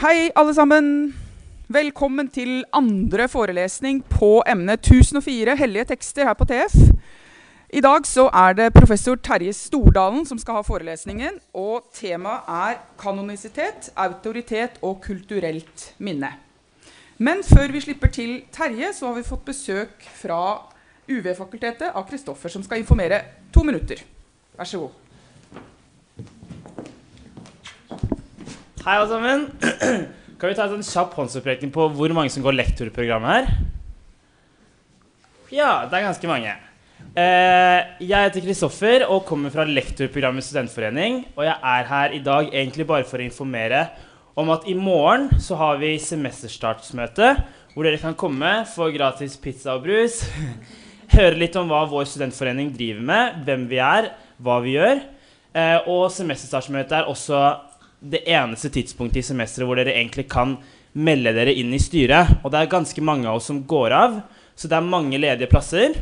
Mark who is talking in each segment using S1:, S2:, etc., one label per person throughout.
S1: hei alle sammen. Velkommen til andre forelesning på emnet 1004 hellige tekster her på TF. I dag så er det professor Terje Stordalen som skal ha forelesningen. Og temaet er kanonisitet, autoritet og kulturelt minne. Men før vi slipper til Terje, så har vi fått besøk fra UV-fakultetet av Kristoffer, som skal informere to minutter. Vær så god.
S2: Hei, alle sammen. Kan vi ta en sånn kjapp håndsopprekning på hvor mange som går lektorprogrammet her? Ja, det er ganske mange. Eh, jeg heter Kristoffer og kommer fra lektorprogrammet Studentforening. Og jeg er her i dag egentlig bare for å informere om at i morgen så har vi semesterstartsmøte, hvor dere kan komme, få gratis pizza og brus, høre litt om hva vår studentforening driver med, hvem vi er, hva vi gjør. Eh, og semesterstartsmøtet er også det eneste tidspunktet i semesteret hvor dere egentlig kan melde dere inn i styret. Og det er ganske mange av oss som går av, så det er mange ledige plasser.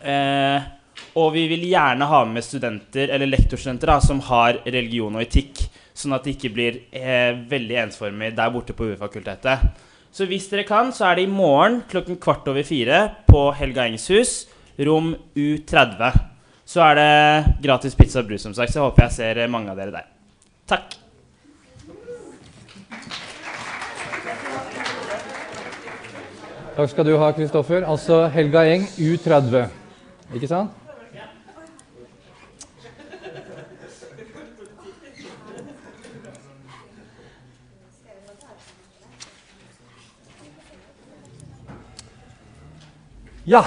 S2: Eh, og vi vil gjerne ha med studenter, eller lektorstudenter da, som har religion og etikk, sånn at det ikke blir eh, veldig ensformig der borte på UiO-fakultetet. Så hvis dere kan, så er det i morgen klokken kvart over fire på Helga Engs hus, rom U30. Så er det gratis pizza og brus, som sagt, så jeg håper jeg ser mange av dere der. Takk.
S3: Takk skal du ha, Kristoffer. Altså Helga Eng, U30. Ikke sant? Ja,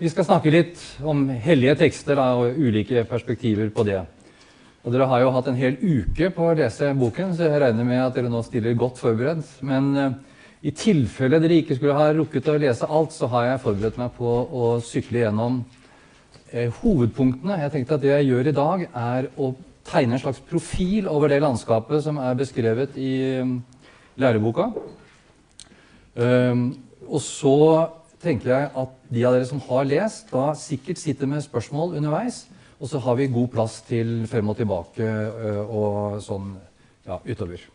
S3: vi skal snakke litt om hellige tekster da, og ulike perspektiver på det. Og Dere har jo hatt en hel uke på å lese boken, så jeg regner med at dere nå stiller godt forberedt. Men eh, i tilfelle dere ikke skulle ha rukket å lese alt, så har jeg forberedt meg på å sykle gjennom eh, hovedpunktene. Jeg tenkte at Det jeg gjør i dag, er å tegne en slags profil over det landskapet som er beskrevet i um, læreboka. Um, og så tenker jeg at de av dere som har lest, da sikkert sitter med spørsmål underveis. Og så har vi god plass til frem og tilbake uh, og sånn ja, utover.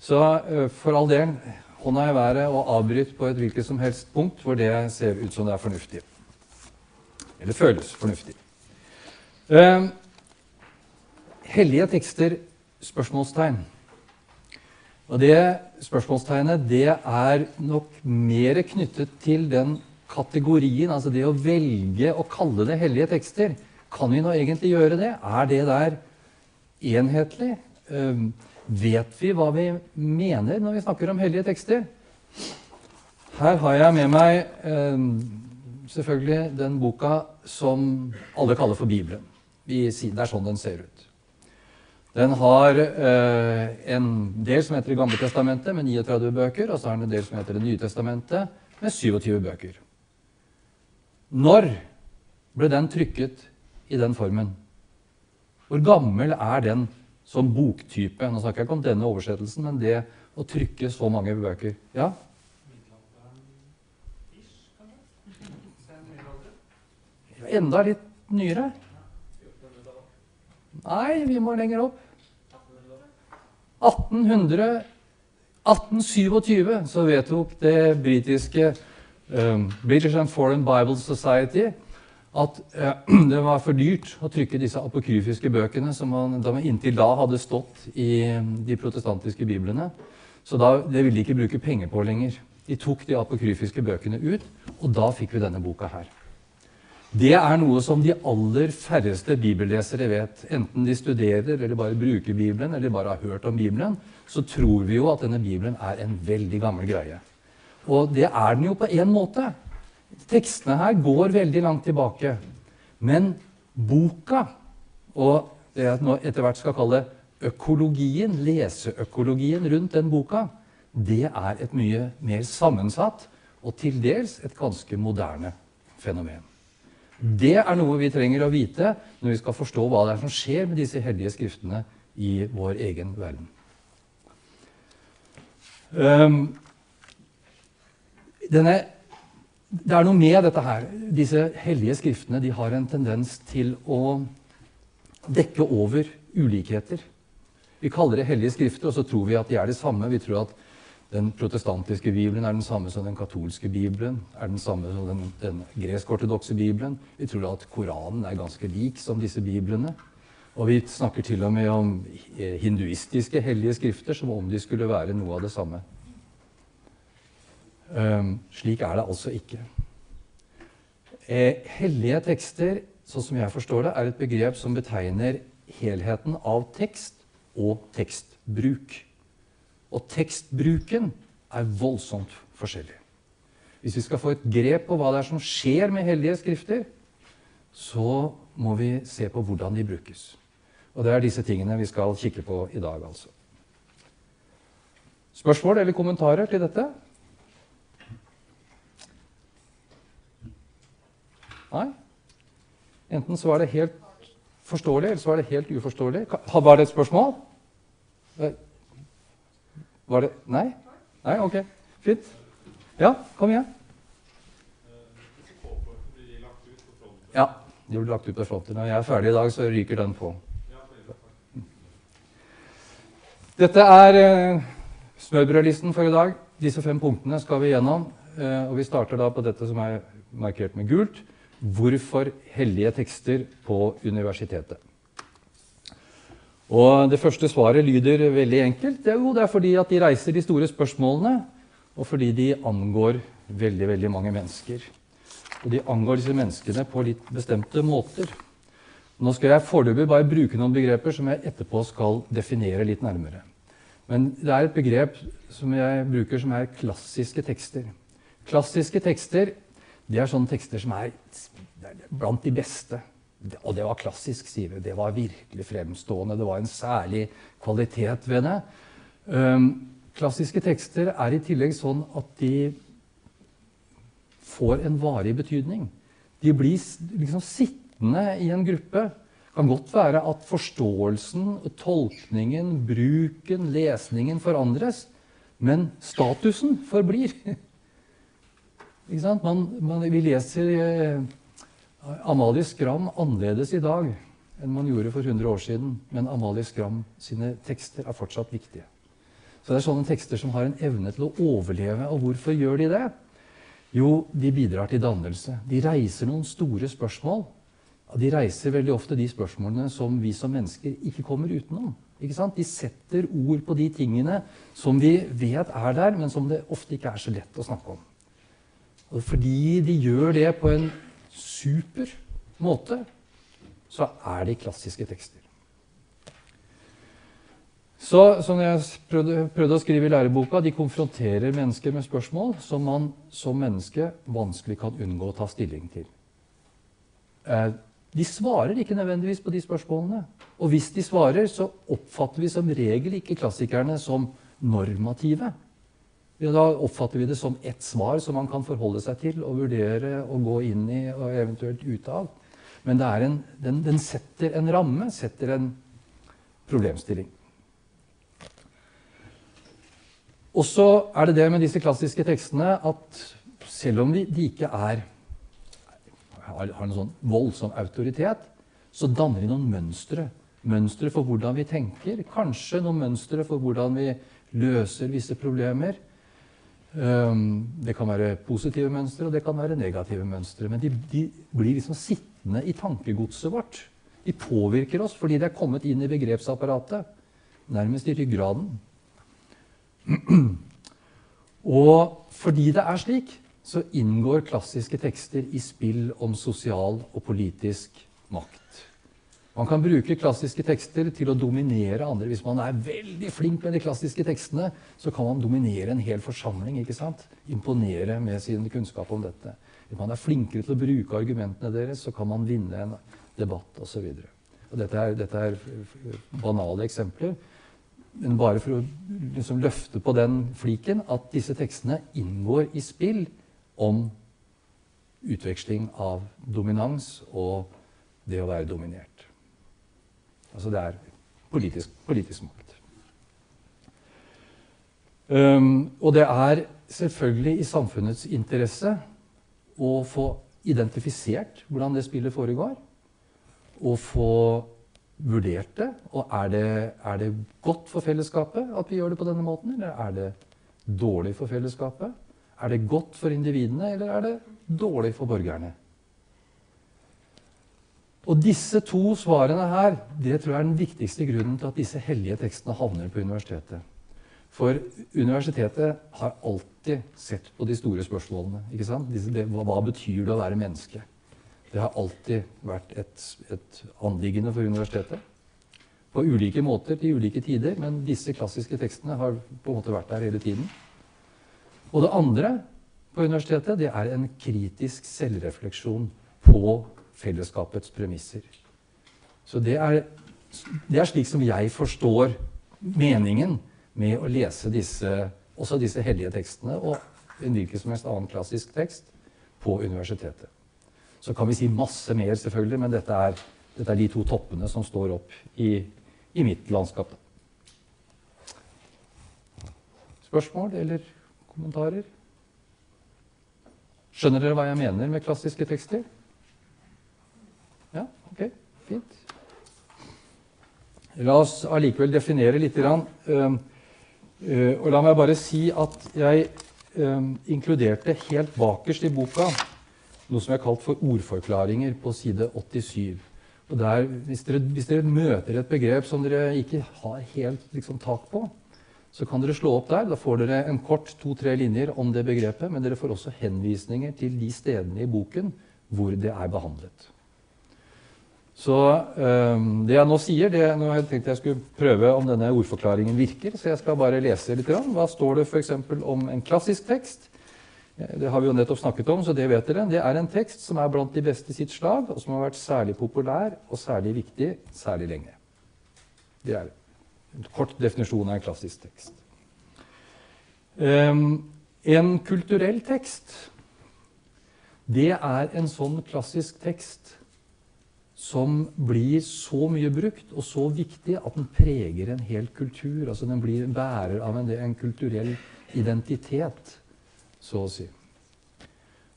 S3: Så uh, for all del, hånda i været og avbryt på et hvilket som helst punkt hvor det ser ut som det er fornuftig. Eller føles fornuftig. Eh, hellige tekster? Spørsmålstegn. Og det spørsmålstegnet det er nok mer knyttet til den kategorien, altså det å velge å kalle det hellige tekster. Kan vi nå egentlig gjøre det? Er det der enhetlig? Uh, vet vi hva vi mener når vi snakker om hellige tekster? Her har jeg med meg eh, selvfølgelig den boka som alle kaller for Bibelen. det er sånn den ser ut. Den har eh, en del som heter Det gamle testamentet, med 39 bøker, og så har den en del som heter Det nye testamentet, med 27 bøker. Når ble den trykket i den formen? Hvor gammel er den som boktype? Nå snakker jeg ikke om denne oversettelsen, men det å trykke så mange bøker. Ja? Enda litt nyere? Nei, vi må lenger opp. 1800, 1827 så vedtok det britiske um, British and Foreign Bible Society at uh, det var for dyrt å trykke disse apokryfiske bøkene som man, inntil da hadde stått i de protestantiske biblene. Så da, det ville de ikke bruke penger på lenger. De tok de apokryfiske bøkene ut, og da fikk vi denne boka her. Det er noe som de aller færreste bibellesere vet. Enten de studerer eller bare bruker Bibelen eller bare har hørt om Bibelen, så tror vi jo at denne Bibelen er en veldig gammel greie. Og det er den jo på én måte. Tekstene her går veldig langt tilbake. Men boka, og det jeg nå etter hvert skal kalle økologien, leseøkologien rundt den boka, det er et mye mer sammensatt og til dels et ganske moderne fenomen. Det er noe vi trenger å vite når vi skal forstå hva det er som skjer med disse hellige skriftene i vår egen verden. Um, denne, det er noe med dette her. Disse hellige skriftene de har en tendens til å dekke over ulikheter. Vi kaller det hellige skrifter, og så tror vi at de er det samme. Vi tror at den protestantiske bibelen er den samme som den katolske bibelen, er den samme som den, den gresk-ortodokse bibelen. Vi tror at Koranen er ganske lik som disse biblene. Og vi snakker til og med om hinduistiske hellige skrifter som om de skulle være noe av det samme. Um, slik er det altså ikke. Eh, hellige tekster, sånn som jeg forstår det, er et begrep som betegner helheten av tekst og tekstbruk. Og tekstbruken er voldsomt forskjellig. Hvis vi skal få et grep på hva det er som skjer med hellige skrifter, så må vi se på hvordan de brukes. Og det er disse tingene vi skal kikke på i dag, altså. Spørsmål eller kommentarer til dette? Nei? Enten så er det helt forståelig, eller så er det helt uforståelig. Var det et spørsmål? Var det Nei? Nei, ok. Fint. Ja, kom igjen. Ja, de blir lagt ut på fronten. Når jeg er ferdig i dag, så ryker den på. Dette er eh, smørbrødlisten for i dag. Disse fem punktene skal vi gjennom. Eh, og vi starter da på dette som er markert med gult. Hvorfor hellige tekster på universitetet? Og Det første svaret lyder veldig enkelt. Det er jo det er fordi at de reiser de store spørsmålene, og fordi de angår veldig, veldig mange mennesker. Og de angår disse menneskene på litt bestemte måter. Nå skal jeg foreløpig bare bruke noen begreper som jeg etterpå skal definere litt nærmere. Men det er et begrep som jeg bruker som er klassiske tekster. Klassiske tekster det er sånne tekster som er blant de beste. Og det var klassisk, sier vi. Det var virkelig fremstående. Det var en særlig kvalitet ved det. Um, klassiske tekster er i tillegg sånn at de får en varig betydning. De blir liksom sittende i en gruppe. Det kan godt være at forståelsen, tolkningen, bruken, lesningen forandres, men statusen forblir. Man, man, vi leser eh, Amalie Skram annerledes i dag enn man gjorde for 100 år siden. Men Amalie Skram sine tekster er fortsatt viktige. Så det er sånne tekster som har en evne til å overleve. Og hvorfor gjør de det? Jo, de bidrar til dannelse. De reiser noen store spørsmål. De reiser veldig ofte de spørsmålene som vi som mennesker ikke kommer utenom. Ikke de setter ord på de tingene som vi vet er der, men som det ofte ikke er så lett å snakke om. Og fordi de gjør det på en super måte, så er de klassiske tekster. Så som jeg prøvde, prøvde, å skrive i læreboka, de konfronterer mennesker med spørsmål som man som menneske vanskelig kan unngå å ta stilling til. Eh, de svarer ikke nødvendigvis på de spørsmålene. Og hvis de svarer, så oppfatter vi som regel ikke klassikerne som normative. Da oppfatter vi det som ett svar som man kan forholde seg til og vurdere og gå inn i og eventuelt ut av. Men en, den, den, setter en ramme, setter en problemstilling. Og så er det det med disse klassiske tekstene at selv om de ikke er, har en sånn voldsom autoritet, så danner de noen mønstre. Mønstre for hvordan vi tenker, kanskje noen mønstre for hvordan vi løser visse problemer. Ehm, det kan være positive mønstre, og det kan være negative mønstre. Men de, de, blir liksom sittende i tankegodset vårt. De påvirker oss fordi de er kommet inn i begrepsapparatet. Nærmest i ryggraden. Og fordi det er slik, så inngår klassiske tekster i spill om sosial og politisk makt. Man kan bruke klassiske tekster til å dominere andre. Hvis man er veldig flink med de klassiske tekstene, så kan man dominere en hel forsamling. ikke sant? Imponere med sin kunnskap om dette. Hvis man er flinkere til å bruke argumentene deres, så kan man vinne en debatt osv. Dette, er, dette er banale eksempler. Men bare for å liksom løfte på den fliken at disse tekstene inngår i spill om utveksling av dominans og det å være dominert. Altså det er politisk, politisk makt. Um, og det er selvfølgelig i samfunnets interesse å få identifisert hvordan det spillet foregår. Og få vurdert det? Og er det, er det godt for fellesskapet at vi gjør det på denne måten, eller er det dårlig for fellesskapet? Er det godt for individene, eller er det dårlig for borgerne? Og disse to svarene her det tror jeg er den viktigste grunnen til at disse hellige tekstene havner på universitetet. For universitetet har alltid sett på de store spørsmålene. ikke sant? Hva, betyr det å være menneske? Det har alltid vært et, et anliggende for universitetet. På ulike måter til ulike tider, men disse klassiske tekstene har på en måte vært der hele tiden. Og det andre på universitetet det er en kritisk selvrefleksjon på fellesskapets premisser. Så det er, det er slik som jeg forstår meningen med å lese disse, også disse hellige tekstene og en hvilken som helst annen klassisk tekst på universitetet. Så kan vi si masse mer, selvfølgelig, men dette er, dette er de to toppene som står opp i, i mitt landskap. Spørsmål eller kommentarer? Skjønner dere hva jeg mener med klassiske tekster? Ja, ok, fint. La oss allikevel definere litt. Uh, uh, og la meg bare si at jeg uh, inkluderte helt bakerst i boka noe som er kalt for ordforklaringer på side 87. Og der, hvis, dere, hvis dere møter et begrep som dere ikke har helt liksom, tak på, så kan dere slå opp der. Da får dere en kort to-tre linjer om det begrepet, men dere får også henvisninger til de stedene i boken hvor det er behandlet. Så um, det jeg nå sier det, Nå har jeg tenkt jeg skulle prøve om denne ordforklaringen virker, så jeg skal bare lese litt. Hva står det f.eks. om en klassisk tekst? Det har vi jo nettopp snakket om, så det vet dere. Det er en tekst som er blant de beste i sitt slag, og som har vært særlig populær og særlig viktig særlig lenge. Det er en kort definisjon av en klassisk tekst. Um, en kulturell tekst, det er en sånn klassisk tekst som blir så mye brukt og så viktig at den preger en hel kultur. altså Den blir bærer av en, en kulturell identitet så å si.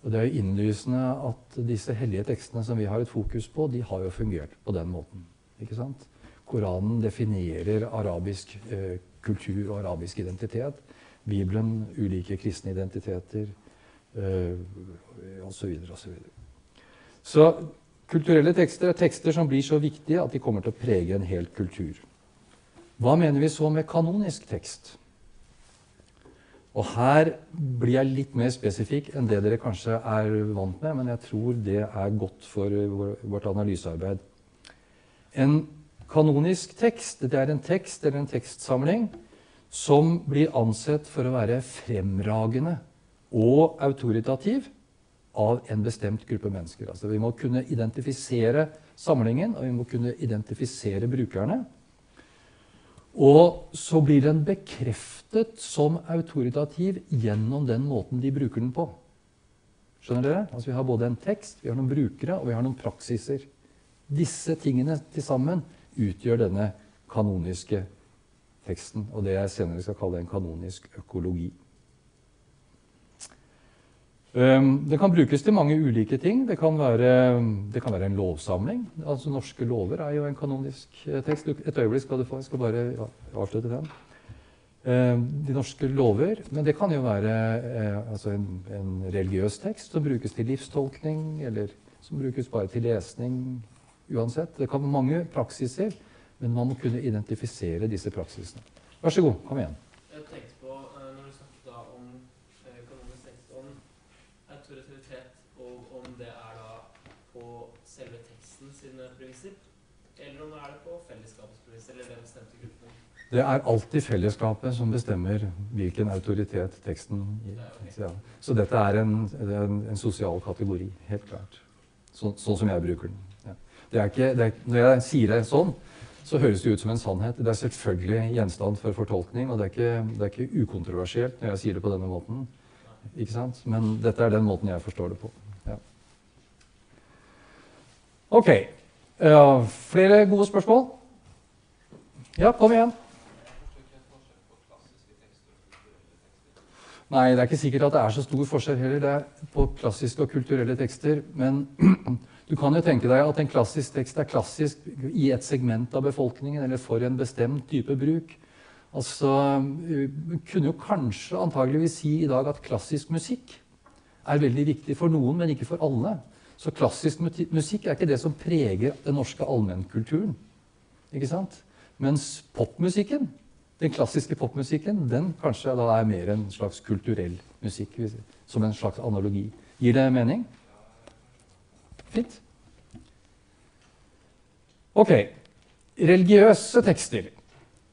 S3: Og Det er jo innlysende at disse hellige tekstene som vi har et fokus på, de har jo fungert på den måten. ikke sant? Koranen definerer arabisk eh, kultur og arabisk identitet. Bibelen ulike kristne identiteter eh, osv. osv. Så kulturelle tekster er tekster som blir så viktige at de kommer til å prege en hel kultur. Hva mener vi så med kanonisk tekst? Og her blir jeg litt mer spesifikk enn det dere kanskje er vant med, men jeg tror det er godt for vårt analysearbeid. En kanonisk tekst det er en tekst eller en tekstsamling som blir ansett for å være fremragende og autoritativ av en bestemt gruppe mennesker. Altså, vi må kunne identifisere samlingen, og vi må kunne identifisere brukerne. Og så blir den bekreftet som autoritativ gjennom den måten de bruker den på. Skjønner dere? Altså Vi har både en tekst, vi har noen brukere og vi har noen praksiser. Disse tingene til sammen utgjør denne kanoniske teksten, og det jeg senere skal kalle en kanonisk økologi. Um, det kan brukes til mange ulike ting. Det kan, være, det kan være en lovsamling. Altså Norske lover er jo en kanonisk eh, tekst. Et øyeblikk skal du få. Jeg skal bare avslutte den. Um, de norske lover. Men det kan jo være uh, altså en, en, religiøs tekst som brukes til livstolkning, eller som brukes bare til lesning. Uansett. Det kan være mange praksiser, men man må kunne identifisere disse praksisene. Vær så god, kom igjen. Det er alltid fellesskapet som bestemmer hvilken autoritet teksten gir. Ja. Så dette er en, en, en, sosial kategori, helt klart. Så, sånn som jeg bruker den. Ja. Det ikke, det er, når jeg sier det sånn, så høres det ut som en sannhet. Det er selvfølgelig gjenstand for fortolkning, og det er ikke, det er ikke ukontroversielt når jeg sier det på denne måten. Ikke sant? Men dette er den måten jeg forstår det på. Ja. Ok. Uh, flere gode spørsmål? Ja, kom igjen. Nei, det er ikke sikkert at det er så stor forskjell heller det er på klassiske og kulturelle tekster. Men Du kan jo tenke deg at en klassisk tekst er klassisk i et segment av befolkningen eller for en bestemt type bruk. Altså, Vi kunne jo kanskje antageligvis si i dag at klassisk musikk er veldig viktig for noen, men ikke for alle. Så klassisk musikk er ikke det som preger den norske allmennkulturen. Ikke sant? Mens popmusikken, den klassiske popmusikken den kanskje da er mer en slags kulturell musikk. Som en slags analogi. Gir det mening? Fint. Ok. Religiøse tekster.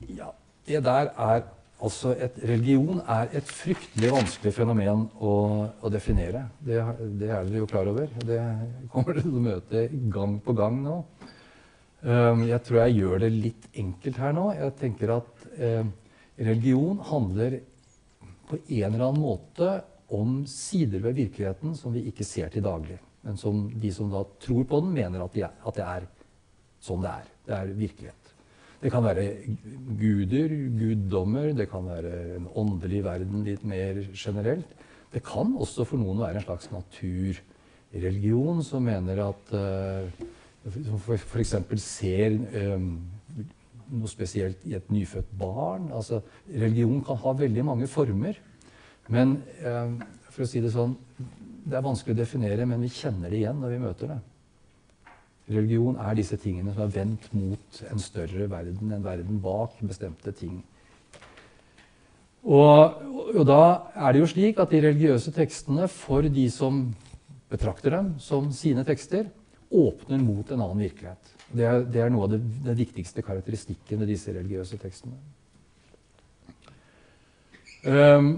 S3: Ja, det der er altså et, Religion er et fryktelig vanskelig fenomen å, å definere. Det, det, er dere jo klar over. Det kommer dere til å møte gang på gang nå. Um, jeg tror jeg gjør det litt enkelt her nå. Jeg tenker at um, religion handler på en eller annen måte om sider ved virkeligheten som vi ikke ser til daglig men som de som da tror på den, mener at, de er, at det er sånn det er. Det er virkelighet. Det kan være guder, guddommer, det kan være en åndelig verden litt mer generelt. Det kan også for noen være en slags naturreligion som mener at uh, Som f.eks. ser um, noe spesielt i et nyfødt barn. Altså, religion kan ha veldig mange former. Men uh, for å si det sånn det er vanskelig å definere, men vi kjenner det igjen når vi møter det. Religion er disse tingene som er vendt mot en større verden, en verden bak bestemte ting. Og, og, da er det jo slik at de religiøse tekstene, for de som betrakter dem som sine tekster, åpner mot en annen virkelighet. Det er, det er noe av det, den viktigste karakteristikken ved disse religiøse tekstene. Um,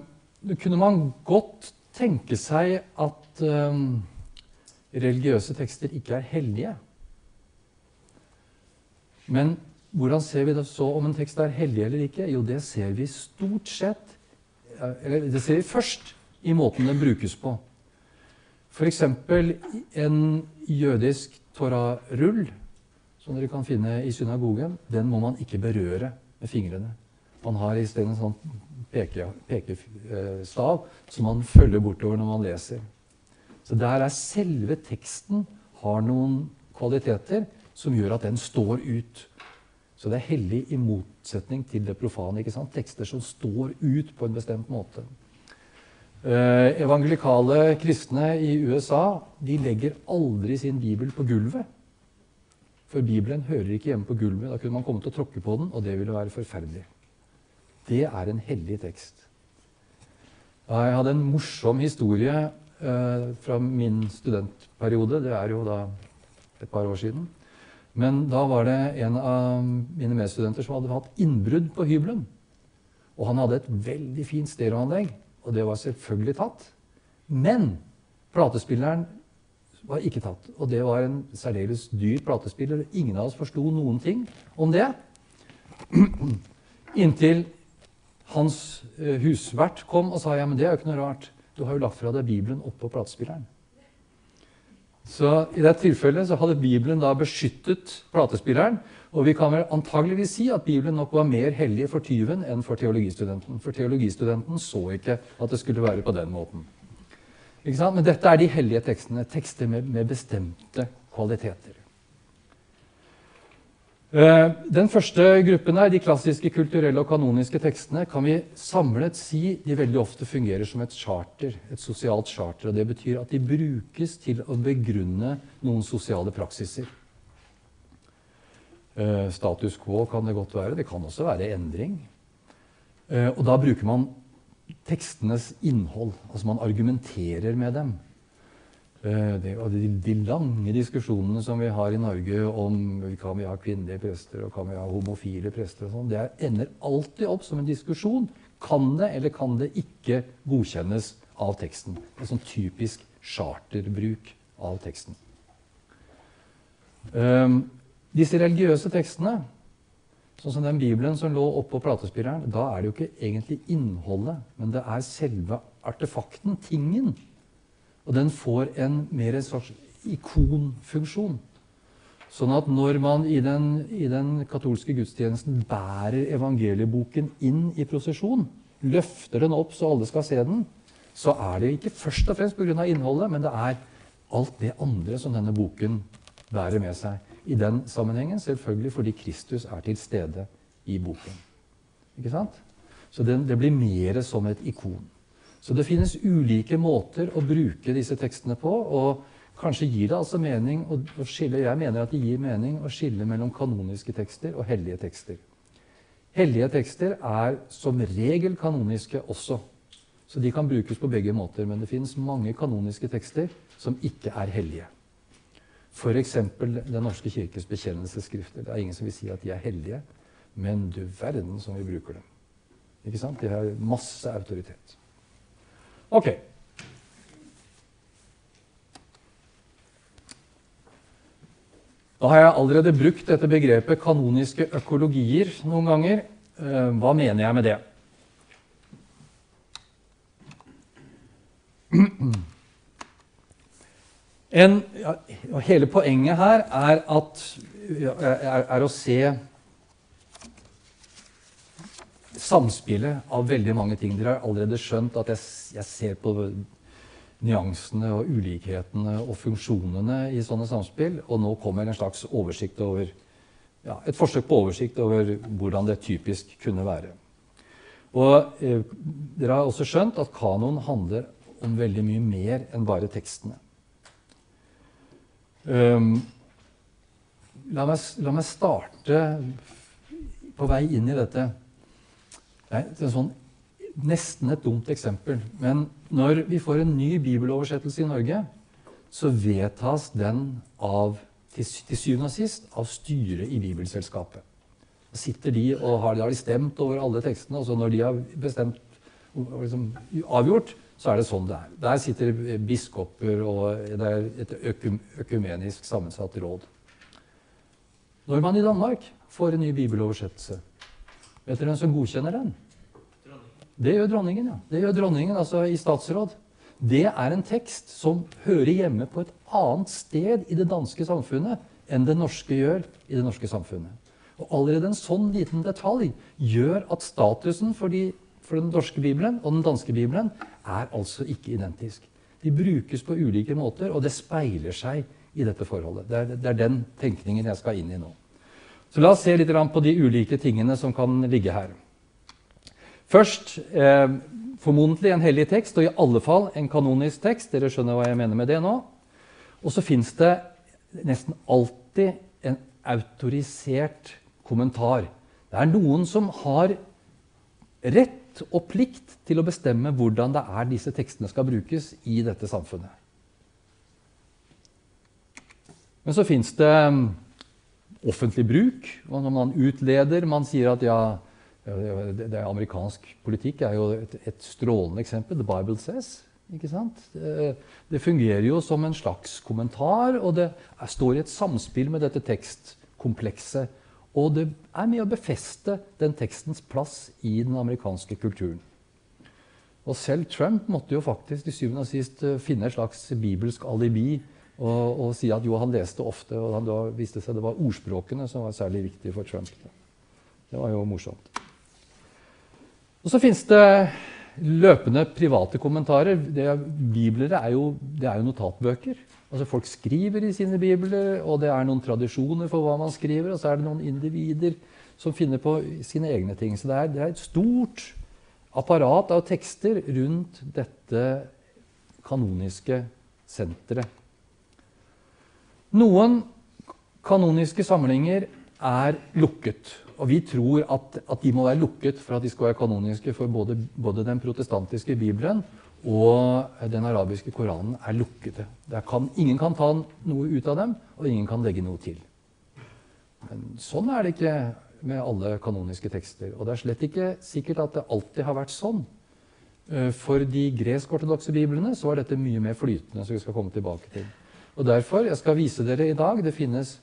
S3: kunne man godt tenke seg at um, religiøse tekster ikke er hellige. Men hvordan ser vi det så om en tekst er hellig eller ikke? Jo, det ser vi stort sett Eller det ser vi først i måten den brukes på. F.eks. en jødisk Torah-rull, som dere kan finne i synagogen, den må man ikke berøre med fingrene. Man har isteden en sånn pekestav som man følger bortover når man leser. Så der er selve teksten har noen kvaliteter som gjør at den står ut. Så det er hellig i motsetning til det profane. ikke sant? Tekster som står ut på en bestemt måte. Eh, evangelikale kristne i USA de legger aldri sin bibel på gulvet. For Bibelen hører ikke hjemme på gulvet. Da kunne man komme til å tråkke på den, og det ville være forferdelig. Det er en hellig tekst. Jeg hadde en morsom historie eh, fra min studentperiode. Det er jo da et par år siden. Men da var det en av mine medstudenter som hadde hatt innbrudd på hybelen. Og han hadde et veldig fint stereoanlegg, og det var selvfølgelig tatt. Men platespilleren var ikke tatt. Og det var en særdeles dyr platespiller. Ingen av oss forsto noen ting om det. Inntil hans eh, husvert kom og sa ja, men det er jo ikke noe rart. Du har jo lagt fra deg Bibelen oppå platespilleren. Så i dette tilfellet så hadde Bibelen da beskyttet platespilleren. Og vi kan vel antageligvis si at Bibelen nok var mer hellig for tyven enn for teologistudenten. For teologistudenten så ikke at det skulle være på den måten. Men dette er de hellige tekstene. Tekster med, med bestemte kvaliteter. Eh, den første gruppen her, de klassiske kulturelle og kanoniske tekstene kan vi samlet si de veldig ofte fungerer som et charter, et sosialt charter. og Det betyr at de brukes til å begrunne noen sosiale praksiser. Eh, status quo kan det godt være. Det kan også være endring. Eh, og da bruker man tekstenes innhold. Altså man argumenterer med dem. Eh, det, og de, de, lange diskusjonene som vi har i Norge om kan vi ha kvinnelige prester og kan vi ha homofile prester, og sånn, det ender alltid opp som en diskusjon. Kan det eller kan det ikke godkjennes av teksten? En sånn typisk charterbruk av teksten. Um, disse religiøse tekstene, sånn som den Bibelen som lå oppå platespilleren, da er det jo ikke egentlig innholdet, men det er selve artefakten, tingen, og den får en mer en slags ikonfunksjon. Sånn at når man i den, i den, katolske gudstjenesten bærer evangelieboken inn i prosesjon, løfter den opp så alle skal se den, så er det ikke først og fremst pga. innholdet, men det er alt det andre som denne boken bærer med seg. I den sammenhengen selvfølgelig fordi Kristus er til stede i boken. Ikke sant? Så det, det blir mer som et ikon. Så det finnes ulike måter å bruke disse tekstene på. og Kanskje gir det altså mening å, skille, Jeg mener at det gir mening å skille mellom kanoniske tekster og hellige tekster. Hellige tekster er som regel kanoniske også. Så de kan brukes på begge måter. Men det finnes mange kanoniske tekster som ikke er hellige. F.eks. Den norske kirkes bekjennelsesskrifter. Det er ingen som vil si at de er hellige, men du verden som vi bruker dem. Ikke sant? De har masse autoritet. Ok. Da har jeg allerede brukt dette begrepet kanoniske økologier noen ganger. Eh, hva mener jeg med det? En, ja, hele poenget her er, at, er, er å se samspillet av veldig mange ting. Dere har allerede skjønt at jeg, jeg ser på nyansene og ulikhetene og funksjonene i sånne samspill. Og nå kommer en slags oversikt over ja, et forsøk på oversikt over hvordan det typisk kunne være. Og eh, Dere har også skjønt at kanon handler om veldig mye mer enn bare tekstene. Um, la, meg, la, meg, starte på vei inn i dette. Det er sånn, nesten et dumt eksempel. Men når vi får en ny bibeloversettelse i Norge, så vedtas den av, til, til syvende og sist av styret i Bibelselskapet. Da sitter de og har, har de stemt over alle tekstene, og så når de har bestemt, liksom, avgjort, så er det sånn det er. Der sitter biskoper, og det er et økumenisk sammensatt råd. Når man i Danmark får en ny bibeloversettelse, vet dere hvem som godkjenner den? Det gjør dronningen, ja. Det gjør dronningen, altså i statsråd. Det er en tekst som hører hjemme på et annet sted i det danske samfunnet enn det norske gjør i det norske samfunnet. Og Allerede en sånn liten detalj gjør at statusen for de for den norske bibelen og den danske bibelen er altså ikke identisk. De brukes på ulike måter, og det speiler seg i dette forholdet. Det er, det er den tenkningen jeg skal inn i nå. Så La oss se litt på de ulike tingene som kan ligge her. Først eh, formodentlig en hellig tekst, og i alle fall en kanonisk tekst. Dere skjønner hva jeg mener med det nå. Og så fins det nesten alltid en autorisert kommentar. Det er noen som har rett og plikt til å bestemme hvordan det er disse tekstene skal brukes i dette samfunnet. Men så fins det offentlig bruk. og Når man utleder Man sier at ja, det, det amerikansk politikk er jo et, et, strålende eksempel. The Bible says. ikke sant? Det, det, fungerer jo som en slags kommentar, og det er, står i et samspill med dette tekstkomplekset og det er med å befeste den tekstens plass i den amerikanske kulturen. Og selv Trump måtte jo faktisk til syvende og sist eh, finne et slags bibelsk alibi og, og si at jo, han leste ofte, og han, da viste seg det var ordspråkene som var særlig viktige for Trump. Det var jo morsomt. Og så fins det løpende private kommentarer. Det, biblere er jo, det er jo notatbøker. Altså Folk skriver i sine bibler, og det er noen tradisjoner for hva man skriver, og så er det noen individer som finner på sine egne ting. Så det er, det er et stort apparat av tekster rundt dette kanoniske senteret. Noen kanoniske samlinger er lukket. Og vi tror at, at, de må være lukket for at de skal være kanoniske for både, både den protestantiske bibelen og den arabiske koranen er lukkede. Kan, ingen kan ta noe ut av dem, og ingen kan legge noe til. Men sånn er det ikke med alle kanoniske tekster. Og det er slett ikke sikkert at det alltid har vært sånn. Eh, for de gresk-ortodokse biblene så er dette mye mer flytende. som vi skal komme tilbake til. Og derfor, Jeg skal vise dere i dag det finnes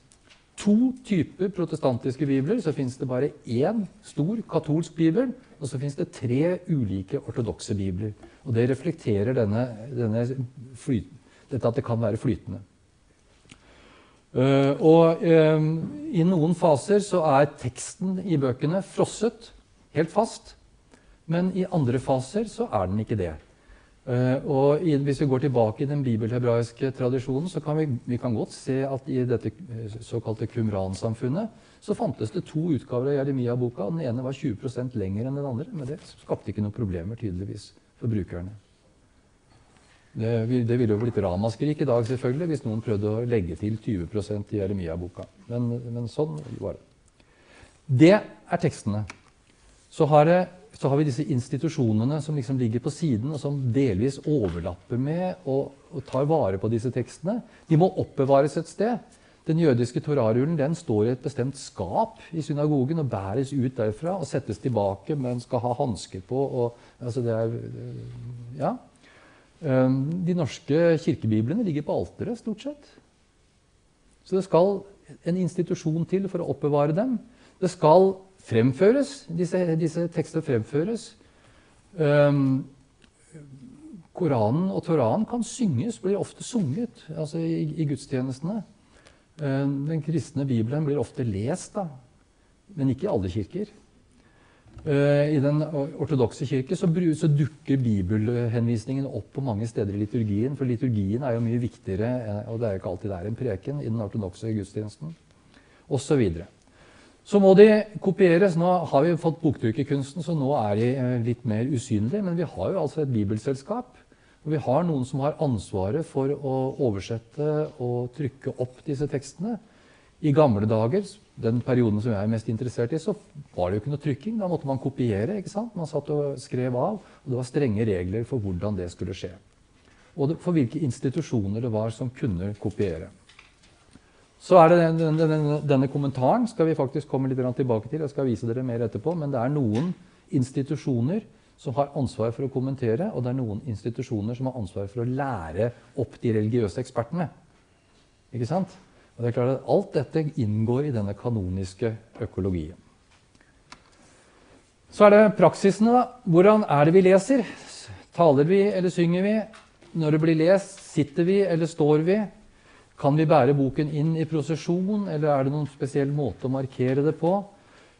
S3: to typer protestantiske bibler. Så finnes det bare én stor katolsk bibel, og så finnes det tre ulike ortodokse bibler. Og det reflekterer denne, denne flyt, dette at det kan være flytende. Uh, og um, i noen faser så er teksten i bøkene frosset helt fast. Men i andre faser så er den ikke det. Eh, og i, Hvis vi går tilbake i den bibelhebraiske tradisjonen, så kan vi, vi kan godt se at i dette eh, såkalte Qumran-samfunnet så fantes det to utgaver av Jeremia-boka. Den ene var 20% lenger enn den andre, men det skapte ikke noen problemer tydeligvis for brukerne. Det, det ville jo blitt ramaskrik i dag selvfølgelig hvis noen prøvde å legge til 20 i Jeremia-boka. Men, men sånn var det. Det er tekstene. Så har det så har vi disse institusjonene som liksom ligger på siden, og som delvis overlapper med og, og tar vare på disse tekstene. De må oppbevares et sted. Den jødiske torarullen den står i et bestemt skap i synagogen og bæres ut derfra og settes tilbake, men skal ha hansker på. Og, altså er, ja. Ehm, de norske kirkebiblene ligger på alteret, stort sett. Så det skal en institusjon til for å oppbevare dem. Det skal fremføres. Disse, disse tekster fremføres. Um, Koranen og Toranen kan synges, blir ofte sunget altså i, i gudstjenestene. Um, den kristne bibelen blir ofte lest, da, men ikke i alle kirker. Uh, I den ortodokse kirke så, så, dukker bibelhenvisningen opp på mange steder i liturgien. For liturgien er jo mye viktigere, og det er jo ikke alltid det er en preken i den ortodokse gudstjenesten. Og så videre. Så må de kopieres. Nå har vi fått boktrykkerkunsten, så nå er de eh, litt mer usynlige. Men vi har jo altså et bibelselskap. Og vi har noen som har ansvaret for å oversette og trykke opp disse tekstene. I gamle dager, den perioden som jeg er mest interessert i, så var det jo ikke noe trykking. Da måtte man kopiere. ikke sant? Man satt og skrev av, og det var strenge regler for hvordan det skulle skje. Og for hvilke institusjoner det var som kunne kopiere. Så er det denne, den, denne, kommentaren skal vi faktisk komme litt tilbake til. Jeg skal vise dere mer etterpå, Men det er noen institusjoner som har ansvar for å kommentere, og det er noen institusjoner som har ansvar for å lære opp de religiøse ekspertene. Ikke sant? Og det er klart at Alt dette inngår i denne kanoniske økologien. Så er det praksisene. da. Hvordan er det vi leser? Taler vi eller synger vi? Når det blir lest, sitter vi eller står vi? Kan vi bære boken inn i prosesjon, eller er det noen spesiell måte å markere det på?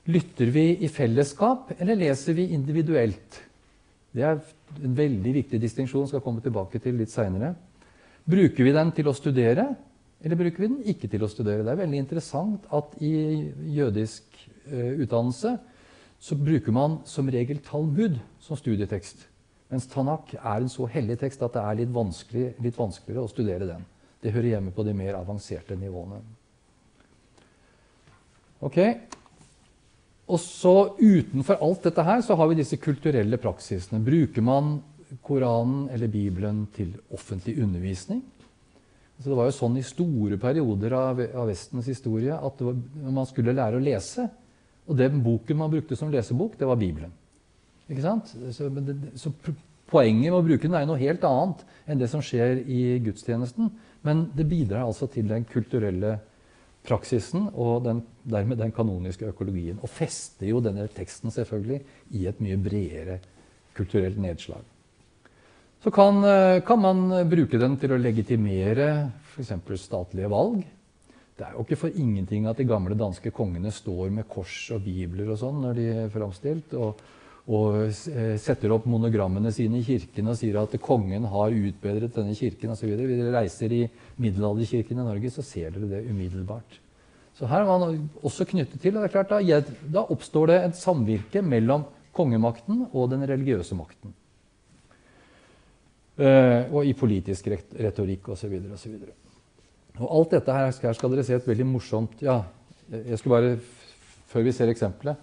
S3: Lytter vi i fellesskap, eller leser vi individuelt? Det er en veldig viktig distinksjon skal komme tilbake til litt seinere. Bruker vi den til å studere, eller bruker vi den ikke til å studere? Det er veldig interessant at i jødisk uh, utdannelse så bruker man som regel Talmud som studietekst. Mens Tanak er en så hellig tekst at det er litt, vanskelig, litt vanskeligere å studere den. Det hører hjemme på de mer avanserte nivåene. Ok. Og så Utenfor alt dette her så har vi disse kulturelle praksisene. Bruker man Koranen eller Bibelen til offentlig undervisning? Så det var jo sånn i store perioder av, av Vestens historie at var, man skulle lære å lese. Og den boken man brukte som lesebok, det var Bibelen. Ikke sant? Så, det, så Poenget med å bruke den er jo noe helt annet enn det som skjer i gudstjenesten. Men det bidrar altså til den kulturelle praksisen og den, dermed den kanoniske økologien. Og fester jo denne teksten selvfølgelig i et mye bredere kulturelt nedslag. Så kan, eh, kan man bruke den til å legitimere f.eks. statlige valg. Det er jo ikke for ingenting at de gamle danske kongene står med kors og bibler og sånn når de er framstilt. Og, og eh, setter opp monogrammene sine i kirken og sier at kongen har utbedret denne kirken osv. Hvis dere reiser i middelalderkirken i Norge, så ser dere det umiddelbart. Så her er man også knyttet til, og det er klart Da, da oppstår det et samvirke mellom kongemakten og den religiøse makten. Uh, og i politisk retorikk osv. osv. Og alt dette her skal, dere se et veldig morsomt ja, jeg skal bare, Før vi ser eksempelet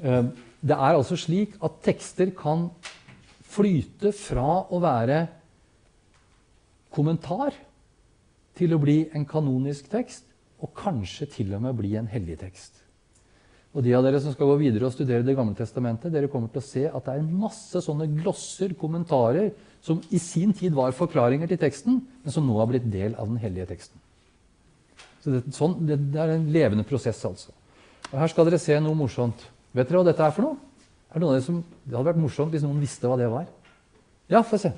S3: uh, det er altså slik at tekster kan flyte fra å være kommentar til å bli en kanonisk tekst, og kanskje til og med bli en hellig tekst. Og De av dere som skal gå videre og studere Det gamle testamentet, dere kommer til å se at det er masse sånne glosser, kommentarer, som i sin tid var forklaringer til teksten, men som nå har blitt del av den hellige teksten. Så det, sånn, det, det er en levende prosess, altså. Og Her skal dere se noe morsomt. Vet dere hva dette er for noe? Er Det som, det hadde vært morsomt hvis noen visste hva det var. Ja, få se.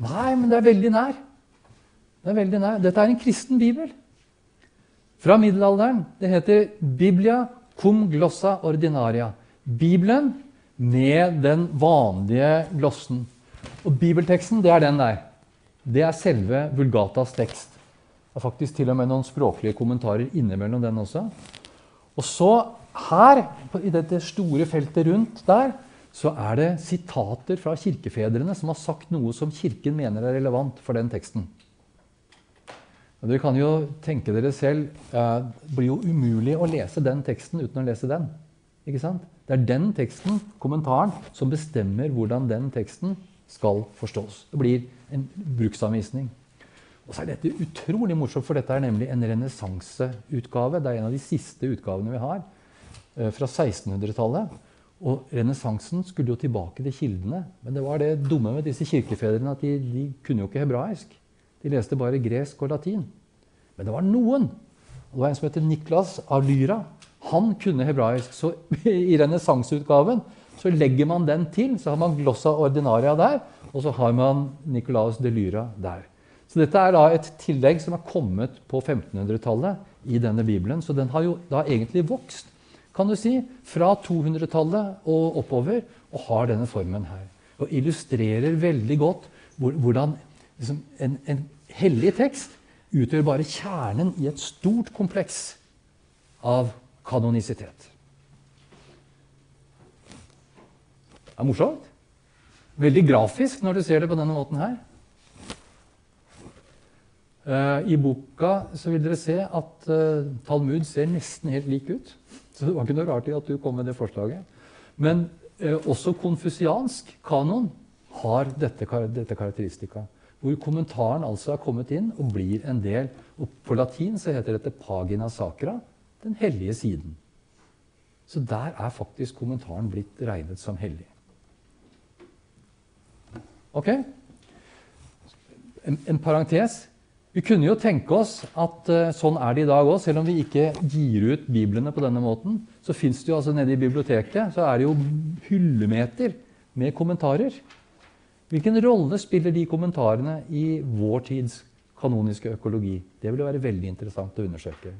S3: Nei, men det er veldig nær. Det er veldig nær. Dette er en kristen bibel. Fra middelalderen. Det heter Biblia cum glossa ordinaria. Bibelen med den vanlige glossen. Og bibelteksten, det er den der. Det er selve Vulgatas tekst. Det er faktisk til og med noen språklige kommentarer innimellom den også. Og så her, i dette store feltet rundt der, så er det sitater fra kirkefedrene som har sagt noe som Kirken mener er relevant for den teksten. Og dere kan jo tenke dere selv Det blir jo umulig å lese den teksten uten å lese den. Ikke sant? Det er den teksten, kommentaren, som bestemmer hvordan den teksten skal forstås. Det blir en bruksanvisning. Og så er dette utrolig morsomt, for dette er nemlig en renessanseutgave. Det er en av de siste utgavene vi har fra 1600-tallet. Og renessansen skulle jo tilbake til kildene. Men det var det dumme med disse kirkefedrene at de, de kunne jo ikke hebraisk. De leste bare gresk og latin. Men det var noen. Det var en som heter Niklas av Lyra. Han kunne hebraisk. Så i renessanseutgaven så legger man den til. Så har man glossa ordinaria der, og så har man Nicolaus de Lyra der. Så dette er da et tillegg som er kommet på 1500-tallet i denne bibelen. Så den har jo da egentlig vokst kan du si, fra 200-tallet og oppover og har denne formen her. Og illustrerer veldig godt hvordan liksom, en, en hellig tekst utgjør bare kjernen i et stort kompleks av kanonisitet. Det er morsomt. Veldig grafisk når du ser det på denne måten her. Uh, I boka vil dere se at uh, Talmud ser nesten helt lik ut. Så det var ikke noe rart i at du kom med det forslaget. Men eh, også konfusiansk kanon har dette, dette karakteristika. Hvor kommentaren altså er kommet inn og blir en del. Og på latin så heter dette pagina sacra, den hellige siden. Så der er faktisk kommentaren blitt regnet som hellig. Ok? En, en parentes. Vi kunne jo tenke oss at uh, sånn er det i dag òg. Selv om vi ikke gir ut biblene på denne måten, så fins det jo altså nede i biblioteket så er det jo hyllemeter med kommentarer. Hvilken rolle spiller de kommentarene i vår tids kanoniske økologi? Det vil jo være veldig interessant å undersøke.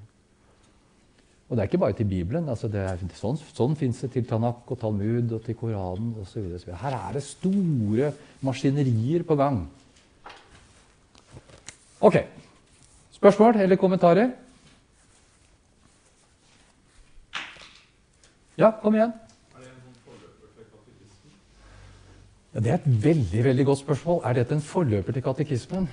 S3: Og det er ikke bare til Bibelen. Altså er, sånn sånn fins det til Tanak og Talmud og til Koranen osv. Her er det store maskinerier på gang. Ok. Spørsmål eller kommentarer? Ja, kom igjen. Ja, det er et veldig veldig godt spørsmål. Er dette en forløper til katekismen?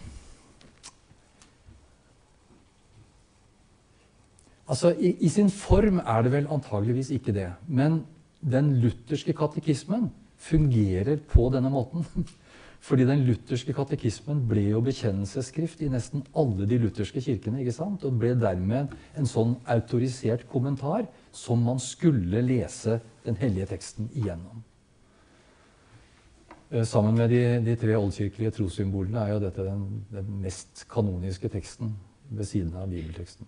S3: Altså, i, i, sin form er det vel antageligvis ikke det. Men den lutherske katekismen fungerer på denne måten. Fordi den lutherske katekismen ble jo bekjennelsesskrift i nesten alle de lutherske kirkene. ikke sant? Og ble dermed en sånn autorisert kommentar som man skulle lese den hellige teksten igjennom. Eh, sammen med de, de tre oldkirkelige trossymbolene er jo dette den, den, mest kanoniske teksten ved siden av bibelteksten.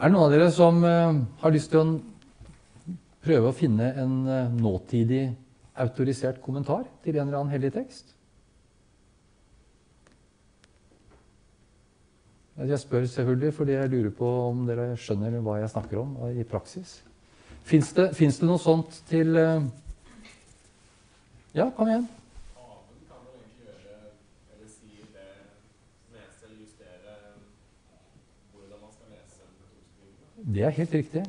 S3: Er det noen av dere som uh, har lyst til å prøve å finne en uh, nåtidig autorisert kommentar til en eller annen hellig tekst? Jeg spør selvfølgelig fordi jeg lurer på om dere skjønner hva jeg snakker om i praksis. Fins det, det, noe sånt til uh... Ja, kom igjen. Det er helt riktig.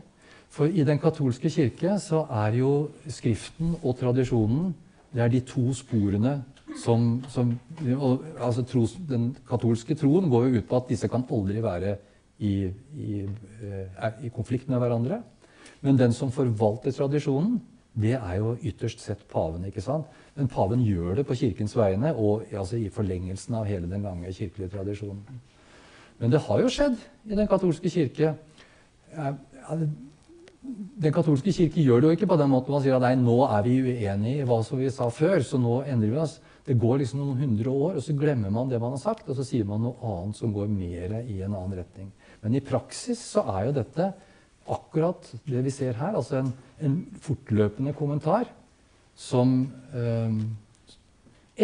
S3: For i den katolske kirke så er jo Skriften og tradisjonen det er de to sporene som, som altså tros, Den katolske troen går jo ut på at disse kan aldri være i, i, eh, i, konflikt med hverandre. Men den som forvalter tradisjonen, det er jo ytterst sett paven. ikke sant? Men paven gjør det på kirkens vegne og altså i forlengelsen av hele den lange kirkelige tradisjonen. Men det har jo skjedd i den katolske kirke. Den katolske kirke gjør det jo ikke på den måten man sier at nei, nå er vi uenige i hva som vi sa før, så nå endrer vi oss. Det går liksom noen hundre år, og så glemmer man det man har sagt, og så sier man noe annet som går mer i en annen retning. Men i praksis så er jo dette akkurat det vi ser her, altså en, en fortløpende kommentar som eh,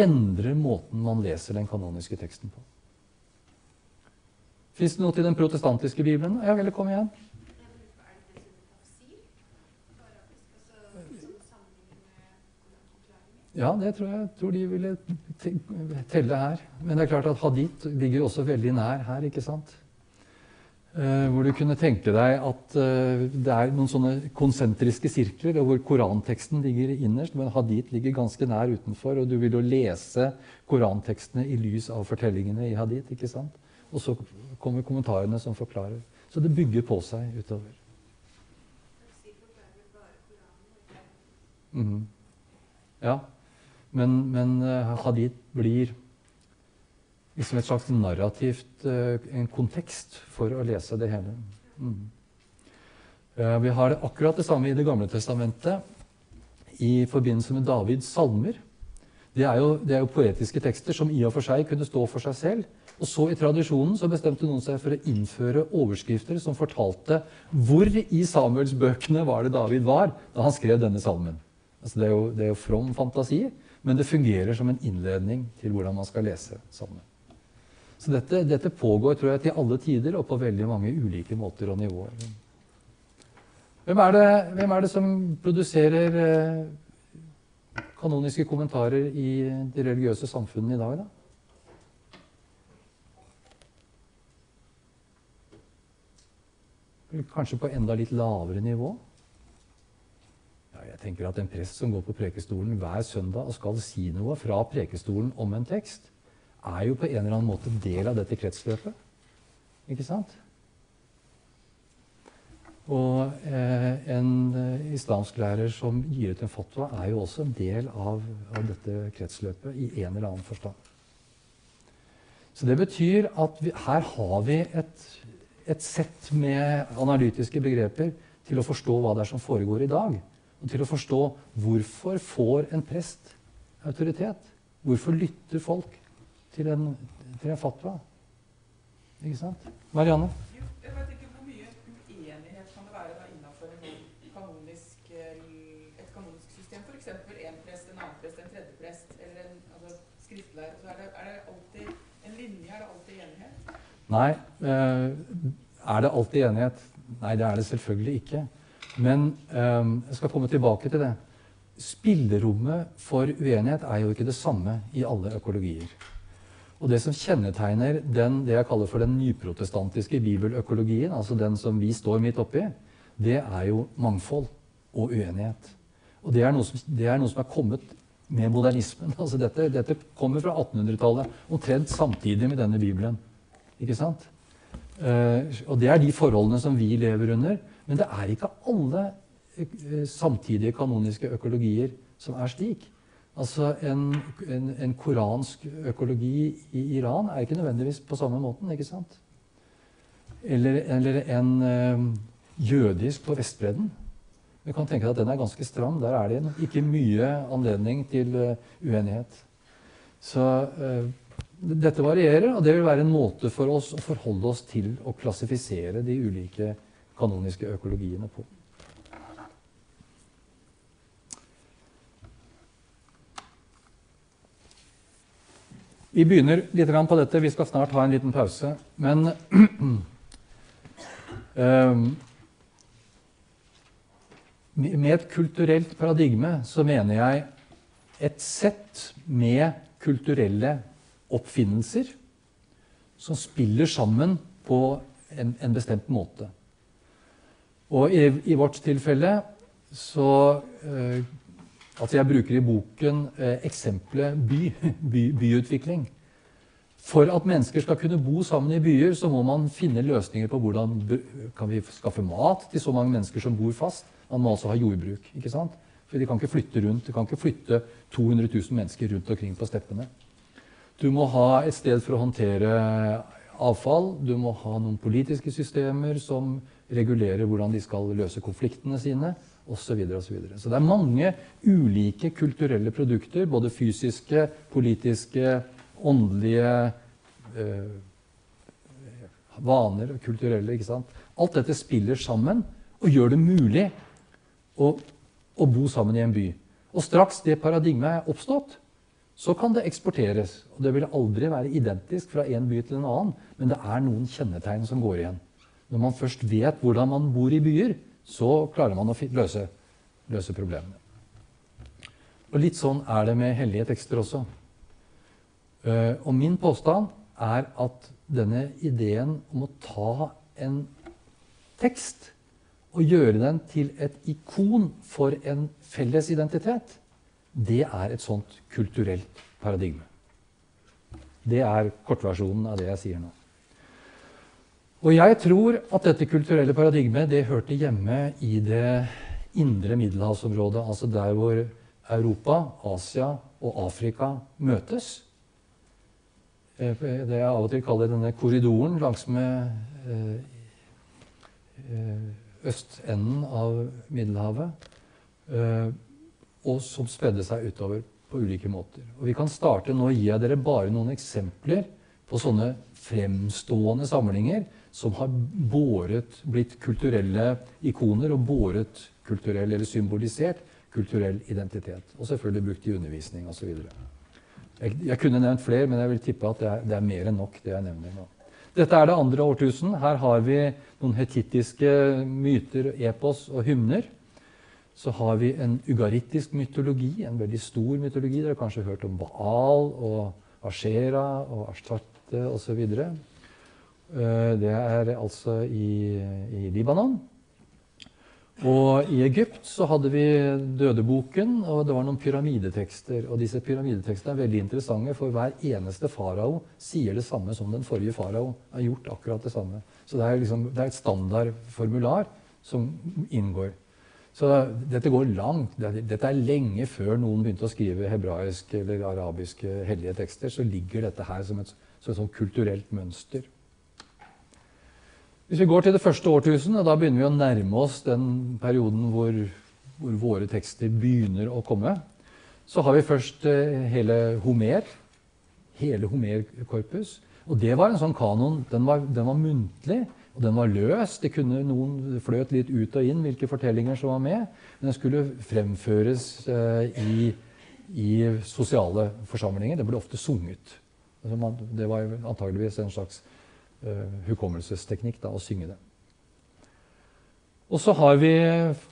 S3: endrer måten man leser den kanoniske teksten på. Fins det noe til den protestantiske bibelen? Ja vel, kom igjen. Ja, det tror jeg tror de ville telle her. Men det er klart at hadith ligger også veldig nær her, ikke sant? Eh, hvor du kunne tenke deg at eh, det er noen sånne konsentriske sirkler, og hvor koranteksten ligger innerst, men hadith ligger ganske nær utenfor. Og du vil jo lese korantekstene i lys av fortellingene i hadith. ikke sant? Og så kommer kommentarene som forklarer. Så det bygger på seg utover. Mm. Ja, men, men uh, hadith blir liksom et slags narrativt uh, en kontekst for å lese det hele. Mm. Uh, vi har akkurat det samme i Det gamle testamentet i forbindelse med Davids salmer. Det er, jo, det er, jo, poetiske tekster som i og for seg kunne stå for seg selv. Og så I tradisjonen så bestemte noen seg for å innføre overskrifter som fortalte hvor i Samuels bøkene var det David var da han skrev denne salmen. Altså det, er jo, det er jo from fantasi, men det fungerer som en innledning til hvordan man skal lese sammen. Så dette, dette, pågår tror jeg, til alle tider og på veldig mange ulike måter og nivåer. Hvem er det, hvem er det som produserer eh, kanoniske kommentarer i de religiøse samfunnene i dag, da? Kanskje på enda litt lavere nivå? Jeg tenker at En prest som går på prekestolen hver søndag og skal si noe fra prekestolen om en tekst, er jo på en eller annen måte del av dette kretsløpet. Ikke sant? Og eh, en eh, islamsklærer som gir ut en fatwa, er jo også en del av, av, dette kretsløpet i en eller annen forstand. Så det betyr at vi, her har vi et, et sett med analytiske begreper til å forstå hva det er som foregår i dag og til å forstå hvorfor får en prest autoritet? Hvorfor lytter folk til en, til en fatwa? Ikke sant? Marianne?
S1: Jeg vet ikke Hvor mye uenighet kan det være da innenfor kanonisk, et kanonisk system? F.eks. en prest, en annen prest, en tredje prest eller en altså, skriftlærer. Så er det, er det alltid en linje? Er det alltid enighet?
S3: Nei. Eh, er det alltid enighet? Nei, det er det selvfølgelig ikke. Men um, jeg skal komme tilbake til det. Spillerommet for uenighet er jo ikke det samme i alle økologier. Og Det som kjennetegner den, det jeg kaller for den nyprotestantiske bibeløkologien, altså den som vi står midt oppi, det er jo mangfold og uenighet. Og Det er noe som, er, noe som er kommet med modernismen. Altså dette, dette kommer fra 1800-tallet, omtrent samtidig med denne bibelen. Ikke sant? Uh, og Det er de forholdene som vi lever under. Men det er ikke alle eh, samtidige kanoniske økologier som er slik. Altså en, en, en, koransk økologi i Iran er ikke nødvendigvis på samme måten. ikke sant? Eller, eller en ø, jødisk på Vestbredden. Vi kan tenke at den er ganske stram. Der er det ikke mye anledning til uh, uenighet. Så uh, dette varierer, og det vil være en måte for oss å forholde oss til å klassifisere de ulike kanoniske økologiene på. Vi begynner litt på dette. Vi skal snart ha en liten pause. Men um, med et kulturelt paradigme så mener jeg et sett med kulturelle oppfinnelser som spiller sammen på en, en bestemt måte. Og i, i vårt tilfelle så eh, Altså jeg bruker i boken eh, eksempelet by, by, byutvikling. For at mennesker skal kunne bo sammen i byer, så må man finne løsninger på hvordan kan vi skaffe mat til så mange mennesker som bor fast. Man må altså ha jordbruk. ikke sant? For de kan ikke flytte rundt. De kan ikke flytte 200 000 mennesker rundt omkring på steppene. Du må ha et sted for å håndtere avfall. Du må ha noen politiske systemer som regulerer hvordan de skal løse konfliktene sine osv. Så, videre, og så, videre. så det er mange ulike kulturelle produkter, både fysiske, politiske, åndelige øh, vaner og kulturelle. ikke sant? Alt dette spiller sammen og gjør det mulig å, å bo sammen i en by. Og straks det paradigmet er oppstått, så kan det eksporteres. Og det vil aldri være identisk fra en by til en annen, men det er noen kjennetegn som går igjen. Når man først vet hvordan man bor i byer, så klarer man å løse, løse problemene. Og litt sånn er det med hellige tekster også. Uh, og min påstand er at denne ideen om å ta en tekst og gjøre den til et ikon for en felles identitet, det er et sånt kulturelt paradigme. Det er kortversjonen av det jeg sier nå. Og jeg tror at dette kulturelle paradigmet det hørte hjemme i det indre middelhavsområdet, altså der hvor Europa, Asia og Afrika møtes. Eh, det jeg av og til kaller denne korridoren langsmed eh, eh, østenden av Middelhavet, og som spredde seg utover på ulike måter. Og Vi kan starte nå gir jeg dere bare noen eksempler på sånne fremstående samlinger som har båret, blitt kulturelle ikoner og båret kulturell eller symbolisert kulturell identitet. Og selvfølgelig brukt i undervisning osv. Jeg, jeg kunne nevnt flere, men jeg vil tippe at det er, det er mer enn nok. det jeg nevner nå. Dette er det andre årtusen. Her har vi noen hetittiske myter, epos og hymner. Så har vi en ugarittisk mytologi, en veldig stor mytologi. Dere har kanskje hørt om Baal og Ashera og Ashtarte osv. Eh, det er altså i, i Libanon. Og i Egypt så hadde vi dødeboken, og det var noen pyramidetekster. Og disse pyramidetekstene er veldig interessante, for hver eneste farao sier det samme som den forrige farao. har gjort akkurat det samme. Så det er, liksom, det er et standardformular som inngår. Så dette går langt. Dette er lenge før noen begynte å skrive hebraiske eller arabiske hellige tekster. Så ligger dette her som et, som et kulturelt mønster. Hvis vi går til det første årtusenet, da begynner vi å nærme oss den perioden hvor, hvor våre tekster begynner å komme, så har vi først eh, hele Homer. Hele Homer-korpus. Og det var en sånn kanon. Den var, den var, muntlig, og den var løs. Det kunne Noen fløt litt ut og inn hvilke fortellinger som var med. Men den skulle fremføres eh, i, i, sosiale forsamlinger. Den ble ofte sunget. Altså det var antageligvis en slags hukommelsesteknikk da, å synge det. Og så har vi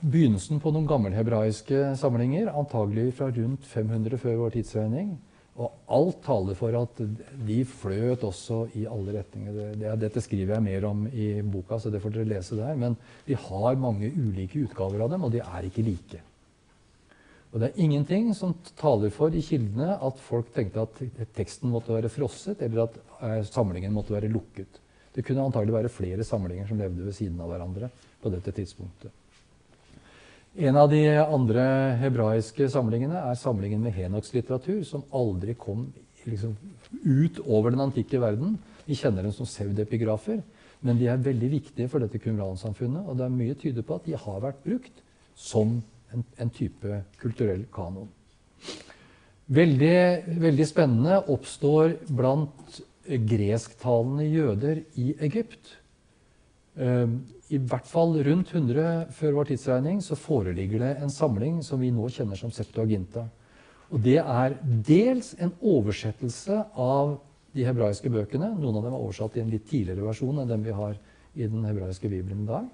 S3: begynnelsen på noen gammelhebraiske samlinger, antagelig fra rundt 500 før vår tidsregning. Og alt taler for at de fløt også i alle retninger. Det, det, dette skriver jeg mer om i boka, så det får dere lese der. Men vi har mange ulike utgaver av dem, og de er ikke like. Og det er ingenting som taler for i kildene at folk tenkte at teksten måtte være frosset, eller at eh, samlingen måtte være lukket. Det kunne antagelig være flere samlinger som levde ved siden av hverandre på dette tidspunktet. En av de andre hebraiske samlingene er samlingen med Henoks litteratur, som aldri kom liksom, ut over den antikke verden. Vi kjenner dem som pseudepigrafer, men de er veldig viktige for dette kumransamfunnet, og det er mye tyder på at de har vært brukt som en, en type kulturell kanon. Veldig, veldig spennende oppstår blant gresktalende jøder i Egypt. Ehm, I hvert fall rundt 100 før vår tidsregning så foreligger det en samling som vi nå kjenner som Septuaginta. Og Det er dels en oversettelse av de hebraiske bøkene. Noen av dem er oversatt i en litt tidligere versjon enn den vi har i den hebraiske bibelen i dag.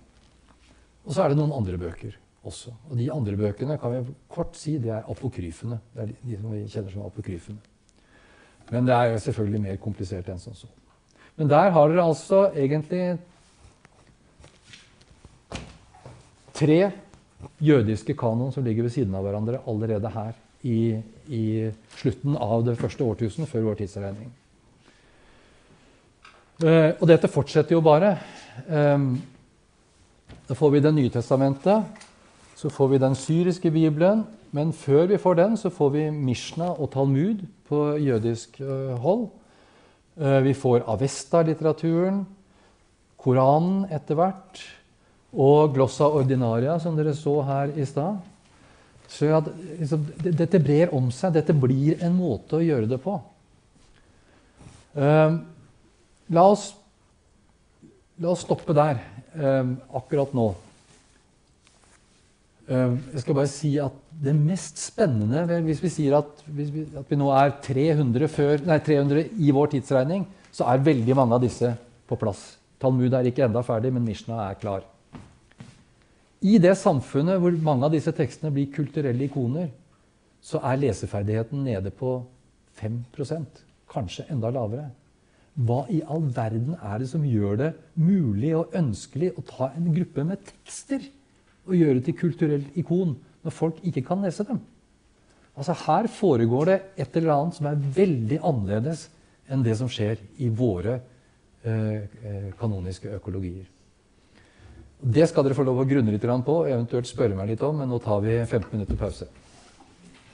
S3: Og så er det noen andre bøker også. Og de andre bøkene kan vi kort si det er apokryfene. Det er de som vi kjenner som apokryfene. Men det er jo selvfølgelig mer komplisert enn som så. Men der har dere altså egentlig tre jødiske kanon som ligger ved siden av hverandre allerede her i, i slutten av det første årtusen før vår tidsregning. Uh, og dette fortsetter jo bare. Um, da får vi Det nye testamentet, så får vi den syriske bibelen, men før vi får den, så får vi Mishna og Talmud på jødisk eh, hold. Eh, vi får Avesta-litteraturen, Koranen etter hvert, og Glossa ordinaria, som dere så her i stad. Så at, liksom, dette brer om seg. Dette blir en måte å gjøre det på. Um, la, oss, la oss stoppe der um, akkurat nå. Ehm, jeg skal bare si at Det mest spennende Hvis vi sier at, vi, at vi nå er 300, før, nei, 300, i vår tidsregning, så er veldig mange av disse på plass. Talmud er ikke enda ferdig, men Mishna er klar. I det samfunnet hvor mange av disse tekstene blir kulturelle ikoner, så er leseferdigheten nede på 5% kanskje enda lavere. Hva i all verden er det som gjør det mulig og ønskelig å ta en gruppe med tekster og gjøre til kulturell ikon når folk ikke kan lese dem? Altså Her foregår det et eller annet som er veldig annerledes enn det som skjer i våre eh, eh kanoniske økologier. Det skal dere få lov å grunne litt på, eventuelt spørre meg litt om, men nå tar vi 15 minutter pause.